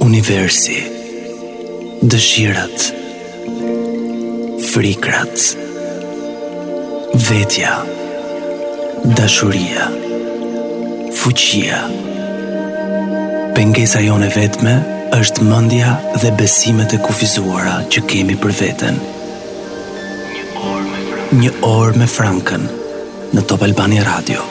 Universi Dëshirat Frikrat Vetja Dashuria Fuqia Pengesa jonë e vetme është mendja dhe besimet e kufizuara që kemi për veten. Një orë me Frankën në Top Albania Radio.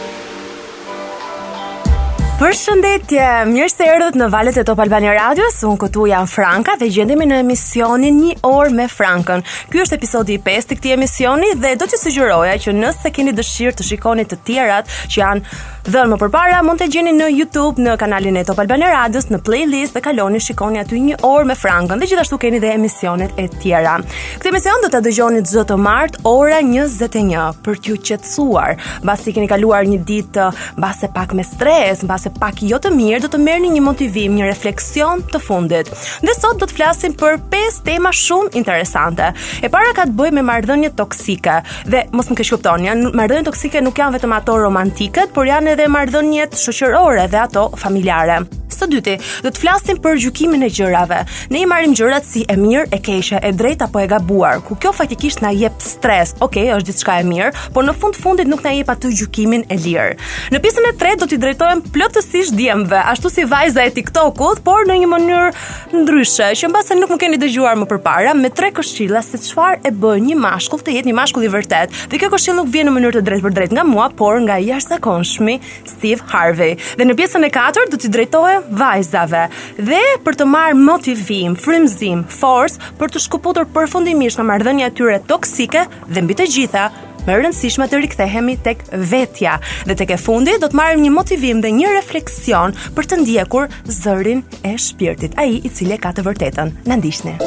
Përshëndetje, mirë se erdhët në valët e Top Albania Radios, unë këtu jam Franka dhe gjendemi në emisionin një orë me Frankën. Ky është episodi i 5 të këtij emisioni dhe do të sugjeroja që nëse keni dëshirë të shikoni të tjerat që janë dhënë më përpara, mund t'i gjeni në Youtube, në kanalin e Top Albania Radios, në playlist dhe kaloni shikoni aty një orë me Frankën dhe gjithashtu keni dhe emisionet e tjera. Këtë emision do ta dëgjoni çdo të martë ora 21 për t'ju qetësuar. Mbasi keni kaluar një ditë uh, mbase pak me stres, mbase pak jo të mirë, do të merrni një motivim, një refleksion të fundit. Dhe sot do të flasim për pesë tema shumë interesante. E para ka të bëjë me marrëdhëniet toksike. Dhe mos më keqkuptoni, marrëdhëniet toksike nuk janë vetëm ato romantiket, por janë edhe marrëdhëniet shoqërore dhe ato familjare. Së dyti, do të flasim për gjykimin e gjërave. Ne i marrim gjërat si e mirë, e keqe, e drejtë apo e gabuar, ku kjo faktikisht na jep stres. Okej, është diçka e mirë, por në fund fundit nuk na jep atë gjykimin e lirë. Në pjesën e tretë do t'i drejtohem plotësisht djemve, ashtu si vajza e TikTokut, por në një mënyrë ndryshe, që mbase nuk më keni dëgjuar më përpara me tre këshilla se çfarë e bën një mashkull të jetë një mashkull i vërtetë. Dhe kjo këshillë nuk vjen në mënyrë të drejtpërdrejtë nga mua, por nga i jashtëzakonshmi Steve Harvey. Dhe në pjesën e katërt do t'i drejtohem vajzave dhe për të marrë motivim, frymëzim, forcë për t'u shkëputur përfundimisht nga marrëdhënia e tyre toksike dhe mbi të gjitha më e rëndësishme të rikthehemi tek vetja dhe tek e fundi do të marrim një motivim dhe një refleksion për të ndjekur zërin e shpirtit, ai i cili e ka të vërtetën. Na ndiqni.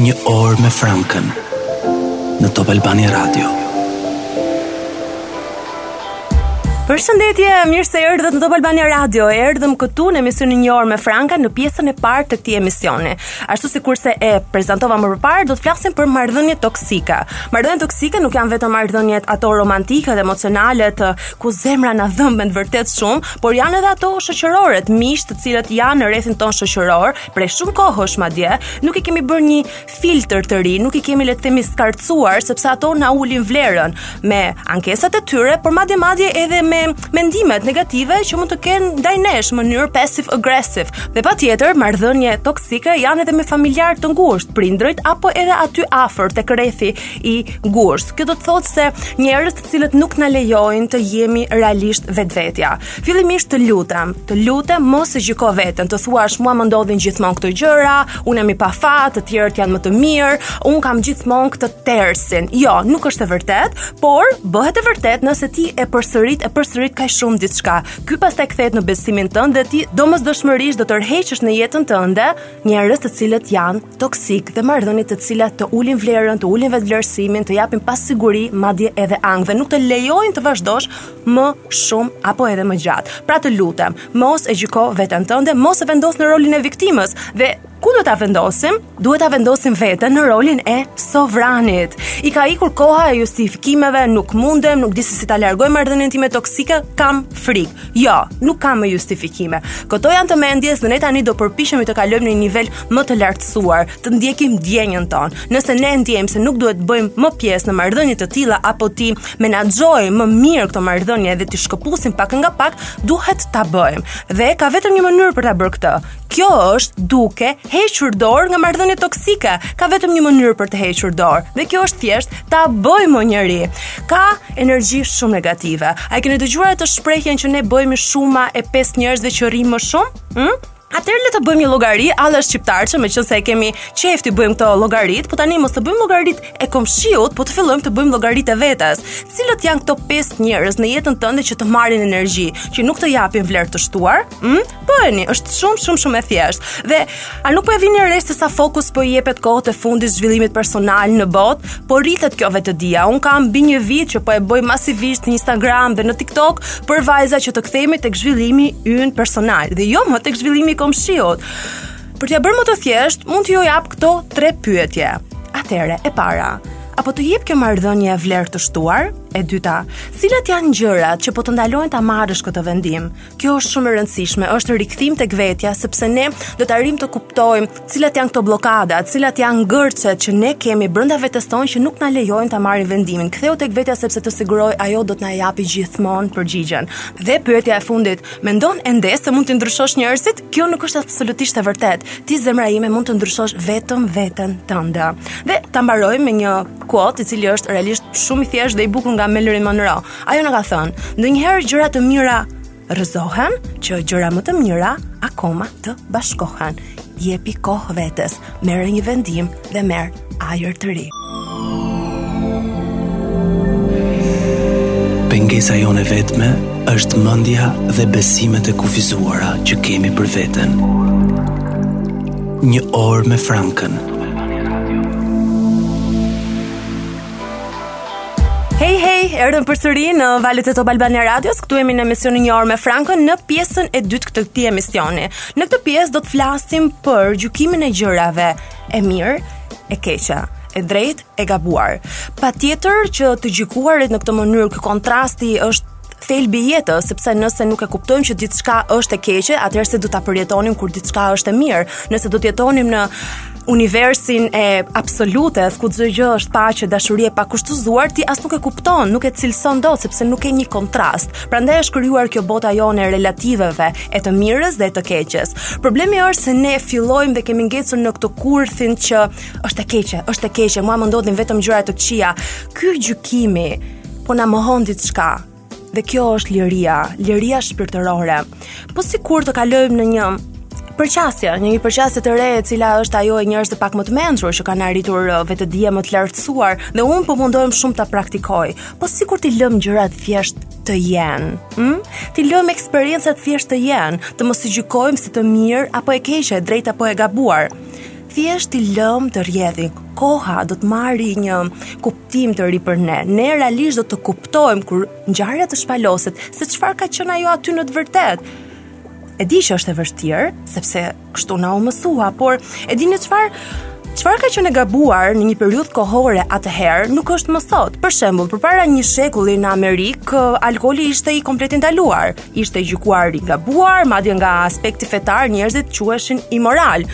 Një orë me Frankën në Top Albania Radio. Përshëndetje, mirë se erdhët në Top Albania Radio. Erdhëm këtu në emisionin Një orë me Frankën në pjesën e parë të këtij emisioni. Ashtu sikurse e prezantova më përpara, do të flasim për marrëdhëniet toksike. Marrëdhëniet toksike nuk janë vetëm marrëdhëniet ato romantike dhe emocionalet ku zemra na dhemb vërtet shumë, por janë edhe ato shoqërore, miq të cilët janë në rrethin tonë shoqëror, prej shumë kohësh madje, nuk i kemi bërë një filtër të ri, nuk i kemi le të themi skartuar sepse ato na ulin vlerën me ankesat e tyre, por madje madje edhe me mendimet negative që mund të kenë ndaj nesh në mënyrë passive aggressive. Dhe patjetër, marrëdhënie toksike janë edhe me familjarë të ngushtë, prindërit apo edhe aty afër tek rrethi i ngushtë. Kjo do të thotë se njerëz cilët nuk na lejojnë të jemi realisht vetvetja. Fillimisht të lutem, të lutem mos e gjyko veten, të thuash mua më ndodhin gjithmonë këto gjëra, unë jam i pafat, të tjerët janë më të mirë, unë kam gjithmonë këtë tersin. Jo, nuk është e vërtetë, por bëhet e vërtetë nëse ti e përsërit e përsërit kaq shumë diçka. Ky pastaj kthehet në besimin tënd dhe ti domosdoshmërisht do të tërheqësh në jetën tënde njerëz të cilët janë toksikë dhe marrëdhënie të cilat të ulin vlerën, të ulin vetëvlerësimin, të japin pasiguri, madje edhe ankth dhe nuk të lejojnë të vazhdosh më shumë apo edhe më gjatë. Pra të lutem, mos e gjyko veten tënde, mos e vendos në rolin e viktimës dhe ku do ta vendosim? Duhet ta vendosim veten në rolin e sovranit. I ka ikur koha e justifikimeve, nuk mundem, nuk di se si ta largoj marrëdhënien time toksike, kam frikë. Jo, nuk ka më justifikime. Këto janë të mendjes dhe ne tani do përpiqemi të kalojmë në një nivel më të lartësuar, të ndjekim ndjenjën tonë. Nëse ne ndjejmë se nuk duhet të bëjmë më pjesë në marrëdhënie të tilla apo t'i menaxhojmë më mirë këto marrëdhënie dhe t'i shkëpusim pak nga pak, duhet ta bëjmë. Dhe ka vetëm një mënyrë për ta bërë këtë. Kjo është duke hequr dorë nga marrëdhëniet toksike. Ka vetëm një mënyrë për të hequr dorë, dhe kjo është thjesht ta bëj më njëri. Ka energji shumë negative. A e keni dëgjuar atë shprehjen që ne bëhemi shuma e pesë njerëzve që rrimë më shumë? Hm? Atëherë le të bëjmë një llogari alla shqiptarçe, meqenëse e kemi qejf t'i bëjmë këto llogaritë, po tani mos të bëjmë llogaritë e komshiut, po të fillojmë të bëjmë llogaritë e vetes. Cilët janë këto pesë njerëz në jetën tënde që të marrin energji, që nuk të japin vlerë të shtuar? Mm? Bëjeni, është shumë, shumë, shumë e thjeshtë. Dhe, a nuk po e vini re se sa fokus po i jepet kohët e fundit zhvillimit personal në botë, po rritet kjo vetëdija. Unë kam mbi një vit që po e bëj masivisht në Instagram dhe në TikTok për vajza që të kthehemi tek zhvillimi ynë personal. Dhe jo më tek zhvillimi i komshiut. Për t'ja bërë më të thjeshtë, mund t'ju jap këto tre pyetje. Atëherë, e para, a po të jep kjo marrëdhënie vlerë të shtuar? E dyta, cilat janë gjërat që po të ndalojnë ta marrësh këtë vendim? Kjo është shumë e rëndësishme, është rikthim tek vetja sepse ne do të arrijmë të kuptojmë cilat janë këto bllokada, cilat janë ngërçet që ne kemi brenda vetes tonë që nuk na lejojnë ta marrim vendimin. Kthehu tek vetja sepse të siguroj ajo do të na japi gjithmonë përgjigjen. Dhe pyetja e fundit, mendon ende se mund t'i ndryshosh njerëzit? Kjo nuk është absolutisht e vërtetë. Ti zemra ime mund të ndryshosh vetëm veten tënde. Dhe ta mbarojmë me një quote i cili është realisht shumë i thjeshtë dhe i bukur nga Marilyn Monroe. Ajo na ka thënë, ndonjëherë gjëra të mira rrëzohen që gjëra më të mira akoma të bashkohen. Jepi kohë vetes, merr një vendim dhe merr ajër të ri. Pengesa jonë e vetme është mendja dhe besimet e kufizuara që kemi për veten. Një orë me Frankën. Hej, hej, erdhëm përsëri në valet e Top Albania Radios, këtu jemi në emisionin Një orë me Frankën në pjesën e dytë të këtij emisioni. Në këtë pjesë do të flasim për gjykimin e gjërave e mirë, e keqa, e drejtë, e gabuar. Patjetër që të gjykuarit në këtë mënyrë, ky kontrasti është thelbi i jetës, sepse nëse nuk e kuptojmë që diçka është e keqe, atëherë s'do ta përjetonim kur diçka është e mirë. Nëse do të jetonim në universin e absolutes, ku çdo gjë është paqe, dashuri e pakushtëzuar, ti as nuk e kupton, nuk e cilëson dot sepse nuk ke një kontrast. Prandaj është krijuar kjo bota jonë e relativeve, e të mirës dhe e të keqes. Problemi është se ne fillojmë dhe kemi ngecur në këtë kurthin që është e keqe, është e keqe, mua më ndodhin vetëm gjëra të këqija. Ky gjykimi po na mohon diçka. Dhe kjo është liria, liria shpirtërore. Po sikur të kalojmë në një përqasje, në një përqasje të re e cila është ajo e njerëzve pak më të mençur që kanë arritur uh, vetëdije më të lartësuar dhe unë po mundohem shumë ta praktikoj. Po sikur t'i lëmë gjërat thjesht të jenë. Hm? T'i lëmë eksperiencat thjesht të jenë, të mos i gjykojmë si të mirë apo e keqe, e drejtë apo e gabuar. thjesht t'i lëmë të rrjedhin. Koha do të marrë një kuptim të ri për ne. Ne realisht do të kuptojmë kur ngjarja të shpaloset se çfarë ka qenë ajo aty në të vërtetë. E di që është e vështirë, sepse kështu na është mësuar, por e dini çfarë? Çfarë ka qenë e gabuar në një periudhë kohore atëherë, nuk është më sot. Për shembull, përpara një shekulli në Amerikë, alkooli ishte i komplet i ndaluar, ishte i gjykuar i gabuar, madje nga aspekti fetar njerëzit quheshin imoralë.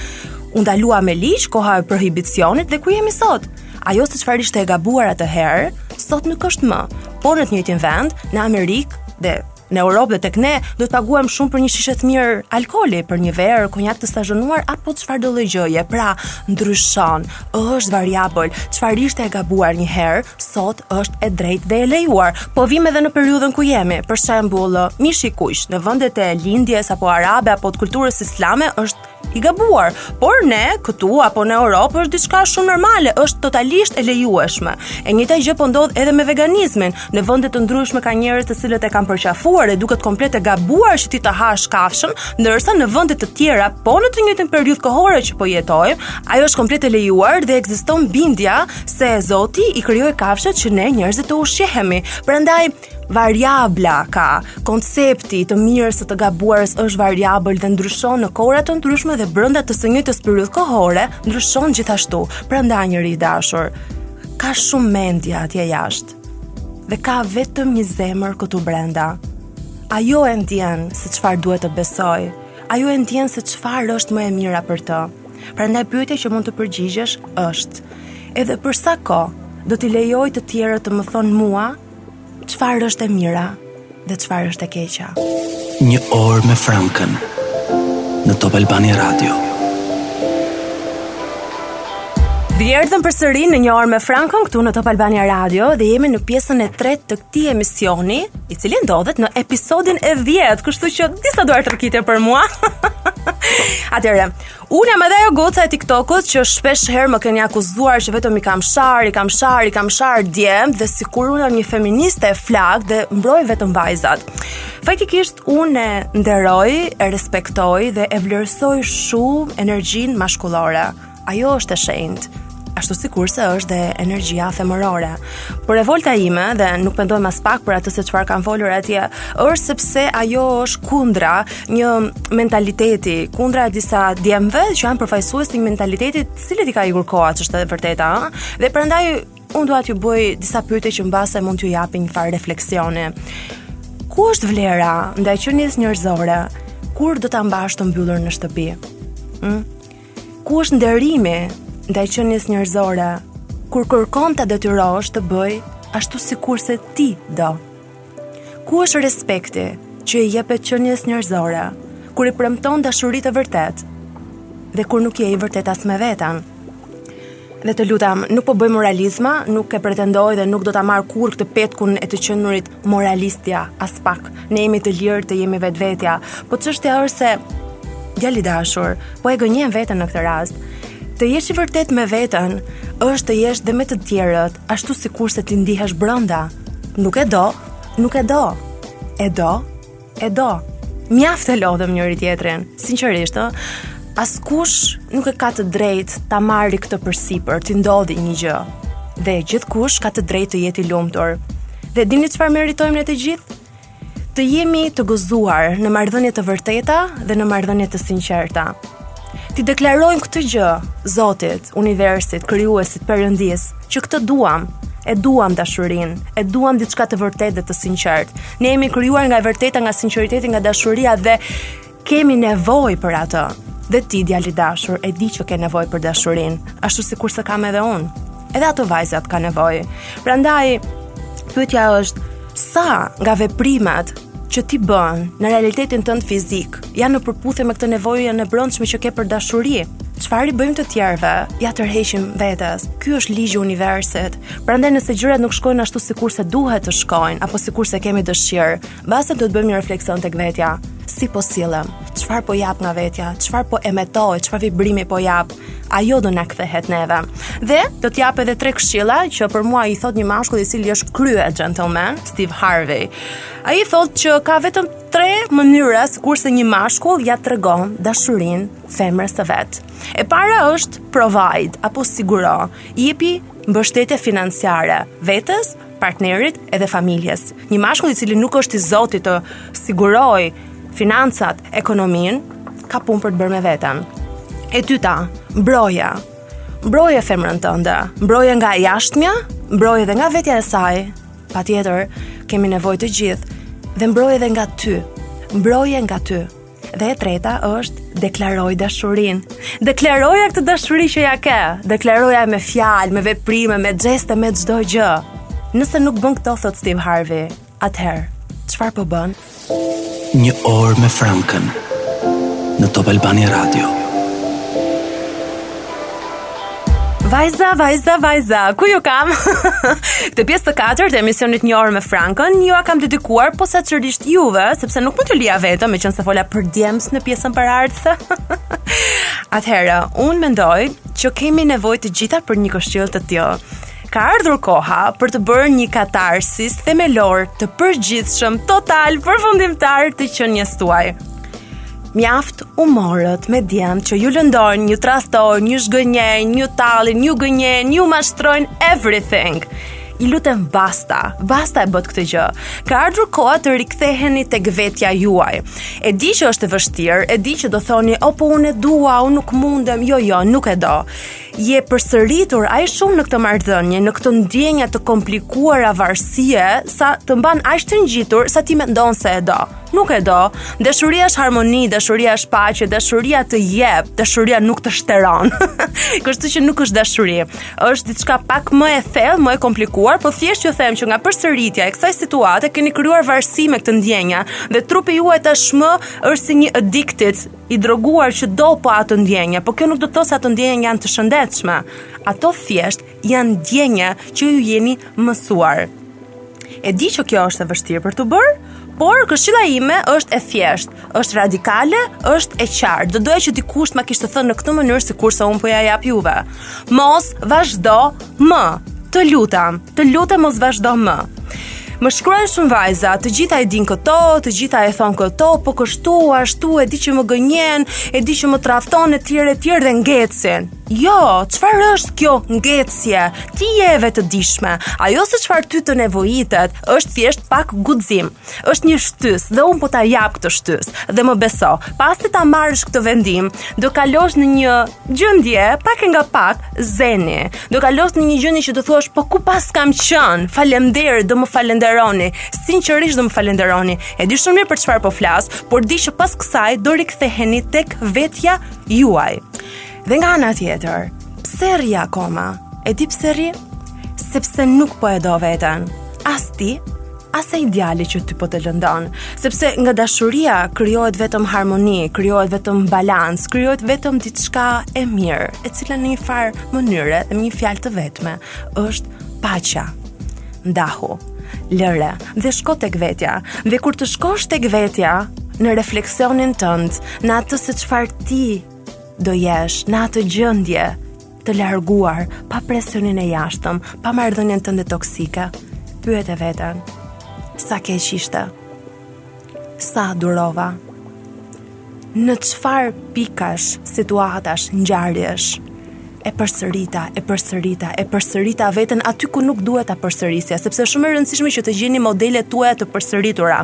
U ndalua me ligj koha e prohibicionit dhe ku jemi sot? Ajo se çfarë ishte e gabuar atëherë, sot nuk është më. Po në të njëjtin vend, në Amerikë dhe në Europë dhe tek ne do të paguajmë shumë për një shishe të mirë alkooli, për një verë konjak të stazhionuar apo çfarëdo lloj gjëje. Pra, ndryshon, është variabël. Çfarë ishte e gabuar një herë, sot është e drejtë dhe e lejuar. Po vijmë edhe në periudhën ku jemi. Për shembull, mishi i kuq në vendet e lindjes apo arabe apo të kulturës islame është i gabuar, por ne këtu apo në Europë është diçka shumë normale, është totalisht e lejueshme. E njëjta gjë po ndodh edhe me veganizmin. Në vende të ndryshme ka njerëz të cilët e kanë përqafuar dhe duket komplet e gabuar që ti të hash kafshën, ndërsa në vende të tjera, po në të njëjtën periudhë kohore që po jetojmë, ajo është komplet e lejuar dhe ekziston bindja se Zoti i krijoi kafshët që ne njerëzit të ushqehemi. Prandaj Variabla ka koncepti i të mirës, i të gabuarës është variabël dhe ndryshon në kohëra të ndryshme dhe brenda së njëjtës periudhë kohore ndryshon gjithashtu. Prandaj njeri i dashur ka shumë mendje atje jashtë dhe ka vetëm një zemër këtu brenda. Ajo e ndjen se çfarë duhet të besojë. Ajo e ndjen se çfarë është më e mira për të. Prandaj pyetja që mund të përgjigjesh është: Edhe për sa kohë do t'i lejoj të tjerët të më thonë mua Çfarë është e mira dhe çfarë është e keqja? Një orë me Frankën në Top Albania Radio. Dhe erdhëm përsëri në një orë me Frankën këtu në Top Albania Radio dhe jemi në pjesën e tretë të këtij emisioni i cili ndodhet në episodin e dhjetë, kështu që disa duartrokitje për mua. Atëhere, Unë jam edhe ajo goca e TikTokut që shpesh herë më kanë akuzuar që vetëm i kam sharë, i kam sharë, i kam sharë djemtë dhe sikur unë jam një feministe e flaktë dhe mbroj vetëm vajzat. Faktikisht unë e nderoj, e respektoj dhe e vlerësoj shumë energjinë mashkullore. Ajo është e shenjtë. ashtu sikurse është dhe energjia femërore. Por revolta ime dhe nuk pendohem aspak për atë se çfarë kam folur atje, është sepse ajo është kundra një mentaliteti, kundra disa djemve që janë përfaqësues të një mentaliteti të cilit i ka ikur koha, ç'është e vërteta, ëh. Dhe prandaj unë dua t'ju bëj disa pyetje që mbase mund t'ju japin një farë refleksioni. Ku është vlera ndaj qenies njerëzore kur do ta mbash të mbyllur në shtëpi? Ëh. Hm? Ku është nderimi ndaj qenies njerëzore kur kërkon ta detyrosh të bëjë ashtu sikurse ti do? Ku është respekti që i jepet qenies njerëzore kur i premton dashuri të vërtetë dhe kur nuk je i vërtetë as me veten? Dhe të lutem, nuk po bëj moralizma, nuk e pretendoj dhe nuk do ta marr kurrë këtë petkun e të qenurit moralistja, aspak. Ne jemi të lirë të jemi vetvetja. Po çështja është se djalë i dashur, po e gënjen veten në këtë rast. Të jesh i vërtetë me veten është të jesh dhe me të tjerët, ashtu sikurse ti ndihesh brenda. Nuk e do, nuk e do. E do, e do. Mjaft e lodhëm njëri-tjetrin, sinqerisht, ë. Askush nuk e ka të drejtë ta marrë këtë përsipër, t'i ndodhë një gjë. Dhe gjithkush ka të drejtë të jetë i lumtur. Dhe dini çfarë meritojmë ne të gjithë? Të jemi të gëzuar në marrëdhënie të vërteta dhe në marrëdhënie të sinqerta. T'i deklarojmë këtë gjë, Zotit, Universit, Krijuesit, Perëndisë, që këtë duam. E duam dashurinë, e duam diçka të vërtetë dhe të sinqertë. Ne jemi krijuar nga e vërteta, nga sinqeriteti, nga dashuria dhe kemi nevojë për atë. Dhe ti, djal i dashur, e di që ke nevojë për dashurinë, ashtu sikurse kam edhe unë. Edhe ato vajzat kanë nevojë. Prandaj, pyetja është sa nga veprimet që ti bën në realitetin tënd fizik, janë në përputhje me këtë nevojën e brendshme që ke për dashuri. Çfarë i bëjmë të tjerëve, ja tërheqim vetes. Ky është ligji i universit. Prandaj nëse gjërat nuk shkojnë ashtu sikurse duhet të shkojnë apo sikurse kemi dëshirë, mbase duhet të bëjmë një refleksion tek vetja. Si po sillem? Çfarë po jap nga vetja? Çfarë po emetoj? Çfarë vibrimi po jap? ajo do na kthehet neve. Dhe do të jap edhe tre këshilla që për mua i thotë një mashkull i cili është krye gentleman, Steve Harvey. Ai thotë që ka vetëm tre mënyra sikurse një mashkull ja tregon dashurinë femrës së vet. E para është provide apo siguro, jepi mbështetje financiare vetes partneres edhe familjes. Një mashkull i cili nuk është i zoti të sigurojë financat, ekonominë, ka punë për të bërë me veten. E dyta, mbroje. Mbroje femrën tënde, mbroje nga e jashtmja, mbroje edhe nga vetja e saj. Patjetër, kemi nevojë të gjithë, dhe mbroje edhe nga ty, mbroje nga ty. Dhe e treta është deklaroje dashurinë. Deklaroja këtë dashuri që ja ke. Deklaroja me fjalë, me veprime, me gjeste, me çdo gjë. Nëse nuk bën këto thotë Steve Harvey, atëherë çfarë po bën? Një orë me Frankën në Top Albania Radio. Vajza, vajza, vajza, ku ju kam? Këtë pjesë të katërt të emisionit një orë me Frankën, jua kam dedikuar posaçërisht juve, sepse nuk mund t'ju lija vetëm, meqenëse fola për djemtë në pjesën paraardhëse. Atëherë, unë mendoj që kemi nevojë të gjitha për një këshillë të tillë. Ka ardhur koha për të bërë një katarsis themelor të përgjithshëm total përfundimtar të qenies tuaj. Mjaft u morët me djem që ju lëndojnë ju tradhtojnë, ju zhgënjejnë, ju tallin, ju gënjejnë, ju mashtrojnë everything. Ju lutem basta, basta e bëtë këtë gjë. Ka ardhur koha të riktheheni tek vetja juaj. E di që është e vështirë, e di që do thoni, "O po unë e dua, unë nuk mundem." Jo, jo, nuk e do. Je përsëritur aq shumë në këtë marrëdhënie, në këto ndjenja të komplikuara varësie, sa të mban aq të ngjitur sa ti mendon se e do. Nuk e do. Dashuria është harmoni, dashuria është paqe, dashuria të jep, dashuria nuk të shteron. Kështu që nuk është dashuri. Është diçka pak më e thellë, më e komplikuar, po thjesht ju them që nga përsëritja e kësaj situate keni krijuar varësi me këtë ndjenjë dhe trupi juaj tashmë është si një addicted i droguar që do po atë ndjenjë, po kjo nuk do të thotë se ato ndjenja janë të shëndetshme. Ato thjesht janë ndjenja që ju jeni mësuar. E di që kjo është e vështirë për t'u bërë, por këshilla ime është e thjeshtë, është radikale, është e qartë. Do doja që dikush të ma kishte thënë në këtë mënyrë sikurse unë po ja jap juve. Mos vazhdo më. Të lutem, të lutem mos vazhdo më. Më shkruajnë shumë vajza, të gjitha i dinë këto, të gjitha i thonë këto, po kështu ashtu e di që më gënjen, e di që më tradhton e tjerë e tjerë dhe ngecin. Jo, çfarë është kjo ngecje? Ti je e vetëdijshme. Ajo se çfarë ty të nevojitet është thjesht pak guxim. Është një shtysë dhe unë po ta jap këtë shtysë. Dhe më beso, pasi ta marrësh këtë vendim, do kalosh në një gjendje pak e nga pak zeni. Do kalosh në një gjendje që do thuash po ku paskam qenë? Faleminderit, do më falënderoni. Sinqerisht do më falënderoni. E di shumë mirë për çfarë po flas, por di që pas kësaj do riktheheni tek vetja juaj. Dhe nga ana tjetër, pse rri akoma? E di pse rri? Sepse nuk po e do veten. As ti, as ai djali që ty po të lëndon, sepse nga dashuria krijohet vetëm harmoni, krijohet vetëm balans, krijohet vetëm diçka e mirë, e cila në një farë mënyre dhe me një fjalë të vetme është paqja. Ndahu, lëre dhe shko tek vetja. Dhe kur të shkosh tek vetja, në refleksionin tënd, në atë se çfarë ti Do jesh në atë gjendje të larguar, pa presionin e jashtëm, pa marrëdhënien tënde toksike, pyete veten, sa keq ishte, sa durova, në çfarë pikash, situatash, ngjarjesh, e përsërita, e përsërita, e përsërita veten aty ku nuk duhet ta përsërisja, sepse është shumë e rëndësishme që të gjeni modelet tuaja të përsëritura.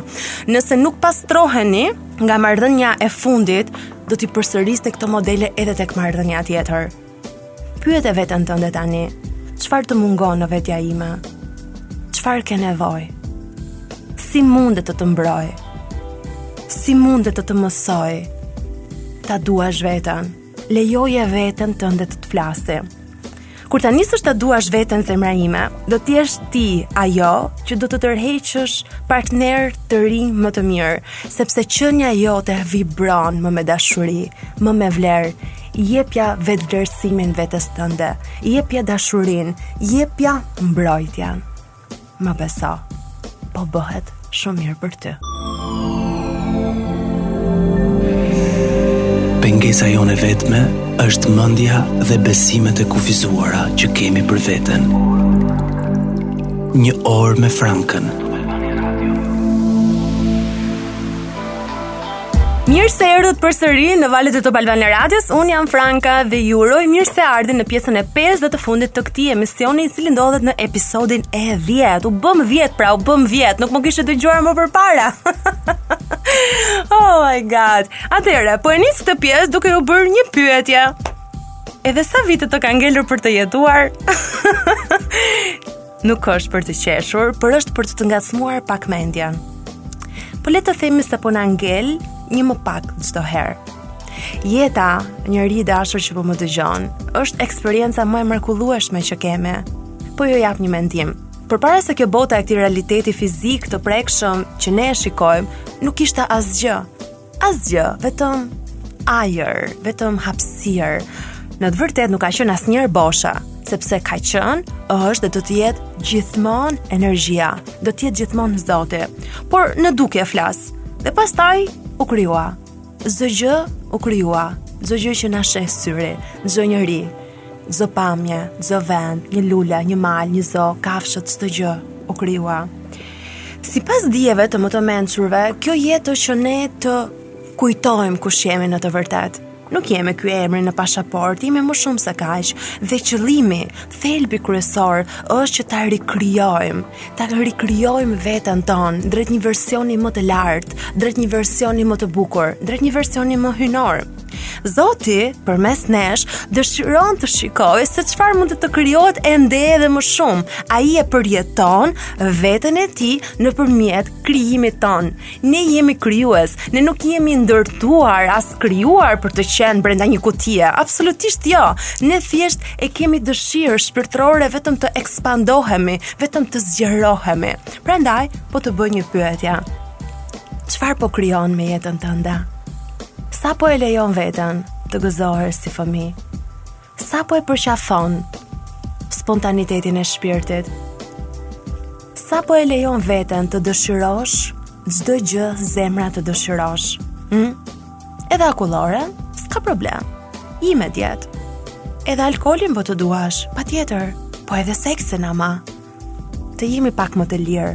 Nëse nuk pastroheni nga marrëdhënia e fundit, do t'i përsërisni këto modele edhe tek marrëdhënia tjetër. Pyete veten tënde tani, çfarë të mungon në vetja ime? Çfarë ke nevojë? Si mundem të të mbroj? Si mundem të të mësoj? Ta duash veten, lejoje veten tënde të të flasë. Kur ta nisësh ta duash veten zemra ime, do të jesh ti ajo që do të tërheqësh partnerë të rinj më të mirë, sepse qenia jote vibron më me dashuri, më me vlerë. Jepja vetëvlerësimin vetes tënde, jepja dashurinë, jepja mbrojtjen. Më beso, po bëhet shumë mirë për ty. Pengesa jonë e vetme është mëndja dhe besimet e kufizuara që kemi për veten. Një orë me Frankën. Mirë se erdhët përsëri në valët e Top Albania Radios. Unë jam Franka dhe ju uroj mirëseardhjen në pjesën e 5 dhe të fundit të këtij emisioni i cili ndodhet në episodin e 10. U bëmë 10, pra u bëmë 10. Nuk më kishit dëgjuar më përpara. oh my god. Atëherë, po e nis këtë pjesë duke u bërë një pyetje. Edhe sa vite të ka ngelur për të jetuar? Nuk është për të qeshur, por është për të të ngacmuar pak mendjen. Po le të themi se po na ngel një më pak çdo herë. Jeta, njeri i dashur që po më dëgjon, është eksperienca më e mrekullueshme që kemi. Po ju jap një mendim. Përpara se kjo bota e këtij realiteti fizik të prekshëm që ne e shikojmë, nuk ishte asgjë. Asgjë, vetëm ajër, vetëm hapësirë. Në të vërtetë nuk ka qenë asnjëherë bosh, sepse ka qenë, është dhe do të jetë gjithmonë energjia, do të jetë gjithmonë Zoti. Por në dukje flas. Dhe pastaj u krijua. Çdo gjë u krijua, çdo gjë që na sheh syri, çdo njeri. Çdo pamje, çdo vend, një lule, një mal, një zog, kafshët, çdo gjë u krijua. Sipas dijeve të më të mençurve, kjo jetë është që ne të kujtojmë kush jemi në të vërtetë. Nuk jemi ky emri në pasaportë, jemi më shumë se kaq, dhe qëllimi, thelbi kryesor, është që ta rikrijojmë, ta rikrijojmë veten tonë, drejt një versioni më të lartë, drejt një versioni më të bukur, drejt një versioni më hyjnor. Zoti, përmes nesh, dëshiron të shikojë se çfarë mund të të krijohet ende edhe më shumë. Ai e përjeton veten e tij nëpërmjet krijimit tonë. Ne jemi krijues, ne nuk jemi ndërtuar as krijuar për të qenë brenda një kutie. Absolutisht jo, ne thjesht e kemi dëshirë shpirtërore vetëm të ekspandohemi, vetëm të zgjerohemi. Prandaj, po të bëj një pyetje. Çfarë po krijon me jetën tënde? Sa po e lejon veten të gëzohesh si fëmijë? Sa po e përqafon spontanitetin e shpirtit? Sa po e lejon veten të dëshirosh çdo gjë zemra të dëshiron? Hm? Edhe akullore, s'ka problem. Hi me dietë. Edhe alkoolin po të duash, patjetër, po edhe seksin ama. Të jemi pak më të lirë.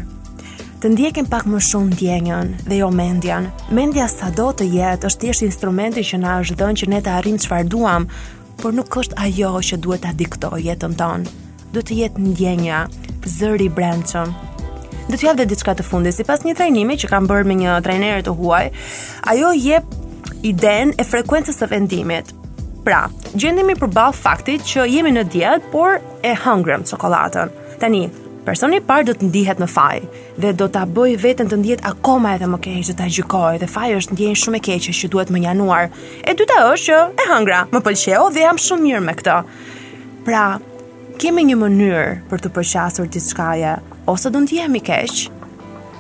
Të ndjekim pak më shumë ndjenjën dhe jo mendjen. Mendja sado të jetë, është thjesht instrumenti që na është dhënë që ne të arrijmë çfarë duam, por nuk është ajo që duhet ta diktojë jetën tonë. Duhet të jetë ndjenja, zëri i brendshëm. Do të jap dhe diçka të fundit, sipas një trajnimi që kam bërë me një trajnere të huaj, ajo jep idenë e frekuencës së vendimit. Pra, gjendemi përballë faktit që jemi në dietë, por e hëngrëm çokollatën. Tani, personi i parë do të ndihet në faj dhe do ta bëjë veten të ndihet akoma edhe më keq, do ta gjykojë dhe faji është ndjenjë shumë e keqe që duhet mënjanuar. E dyta është që e hëngra, më pëlqeu dhe jam shumë mirë me këtë. Pra, Kemi një mënyrë për t'iu përqasur diçkaje, ose do ndihemi keq,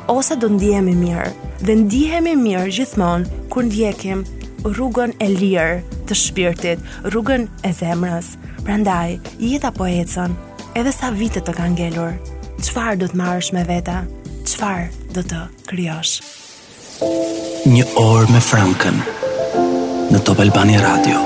ose do ndihemi mirë. Dhe ndihemi mirë gjithmonë kur ndjekim rrugën e lirë të shpirtit, rrugën e zemrës. Prandaj, jeta po ecën, edhe sa vite të kanë ngelur. Çfarë do të marrësh me vete? Çfarë do të krijosh? Një orë me Frankën në Top Albania Radio.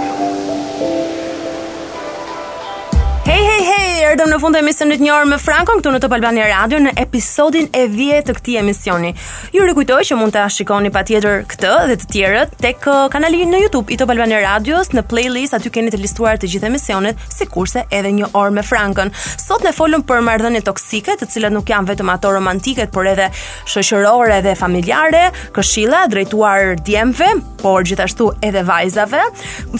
Hey hey hey, erdhëm në fund të emisionit një orë me Frankën këtu në Top Albania Radio në episodin e 10 të këtij emisioni. Ju rikujtoj që mund ta shikoni patjetër këtë dhe të tjerët tek uh, kanali në YouTube i Top Albania Radios në playlist aty keni të listuar të gjitha emisionet, sikurse edhe një orë me Frankën. Sot ne folëm për marrëdhënie toksike, të cilat nuk janë vetëm ato romantike, por edhe shoqërore dhe familjare, këshilla drejtuar djemve, por gjithashtu edhe vajzave.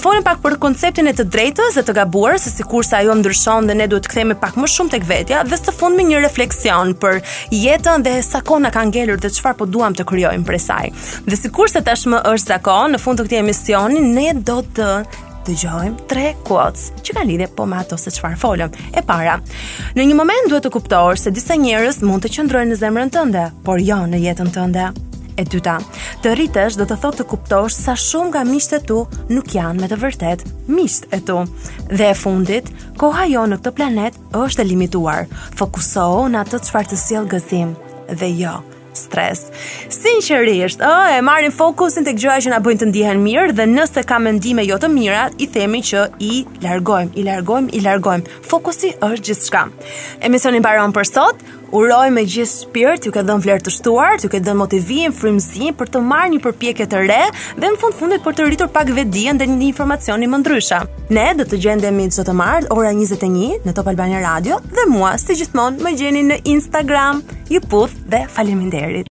Folëm pak për konceptin e të drejtës dhe të gabuarës, sikurse ajo ndryshon dhe ne duhet të kthehemi pak më shumë tek vetja dhe së fundmi një refleksion për jetën dhe sa kohë na ka ngelur dhe çfarë po duam të krijojmë prej saj. Dhe sikurse tashmë është zakon, në fund të këtij emisioni ne do të dëgjojmë tre quotes që kanë lidhje po me ato se çfarë folëm. E para, në një moment duhet të kuptosh se disa njerëz mund të qëndrojnë në zemrën tënde, por jo në jetën tënde. E dyta, të rritesh do të thotë të kuptosh sa shumë nga miqtë e tu nuk janë me të vërtetë miqtë e tu. Dhe e fundit, koha jonë në këtë planet është e limituar. Fokusohu në atë çfarë të sjell gëzim dhe jo stres. Sinqerisht, ë, e marrim fokusin tek gjëra që na bëjnë të ndihemi mirë dhe nëse ka mendime jo të mira, i themi që i largojmë, i largojmë, i largojmë. Fokusi është gjithçka. Emisioni mbaron për sot. Uroj me gjithë shpirt, t'ju ketë dhënë vlerë të shtuar, t'ju ketë dhënë motivim, frymëzim për të marrë një përpjekje të re dhe në fund fundit për të rritur pak vetëdijen dhe një informacioni më ndryshe. Ne do të gjendemi çdo të martë ora 21 në Top Albania Radio dhe mua si gjithmonë më gjeni në Instagram. Ju puth dhe faleminderit.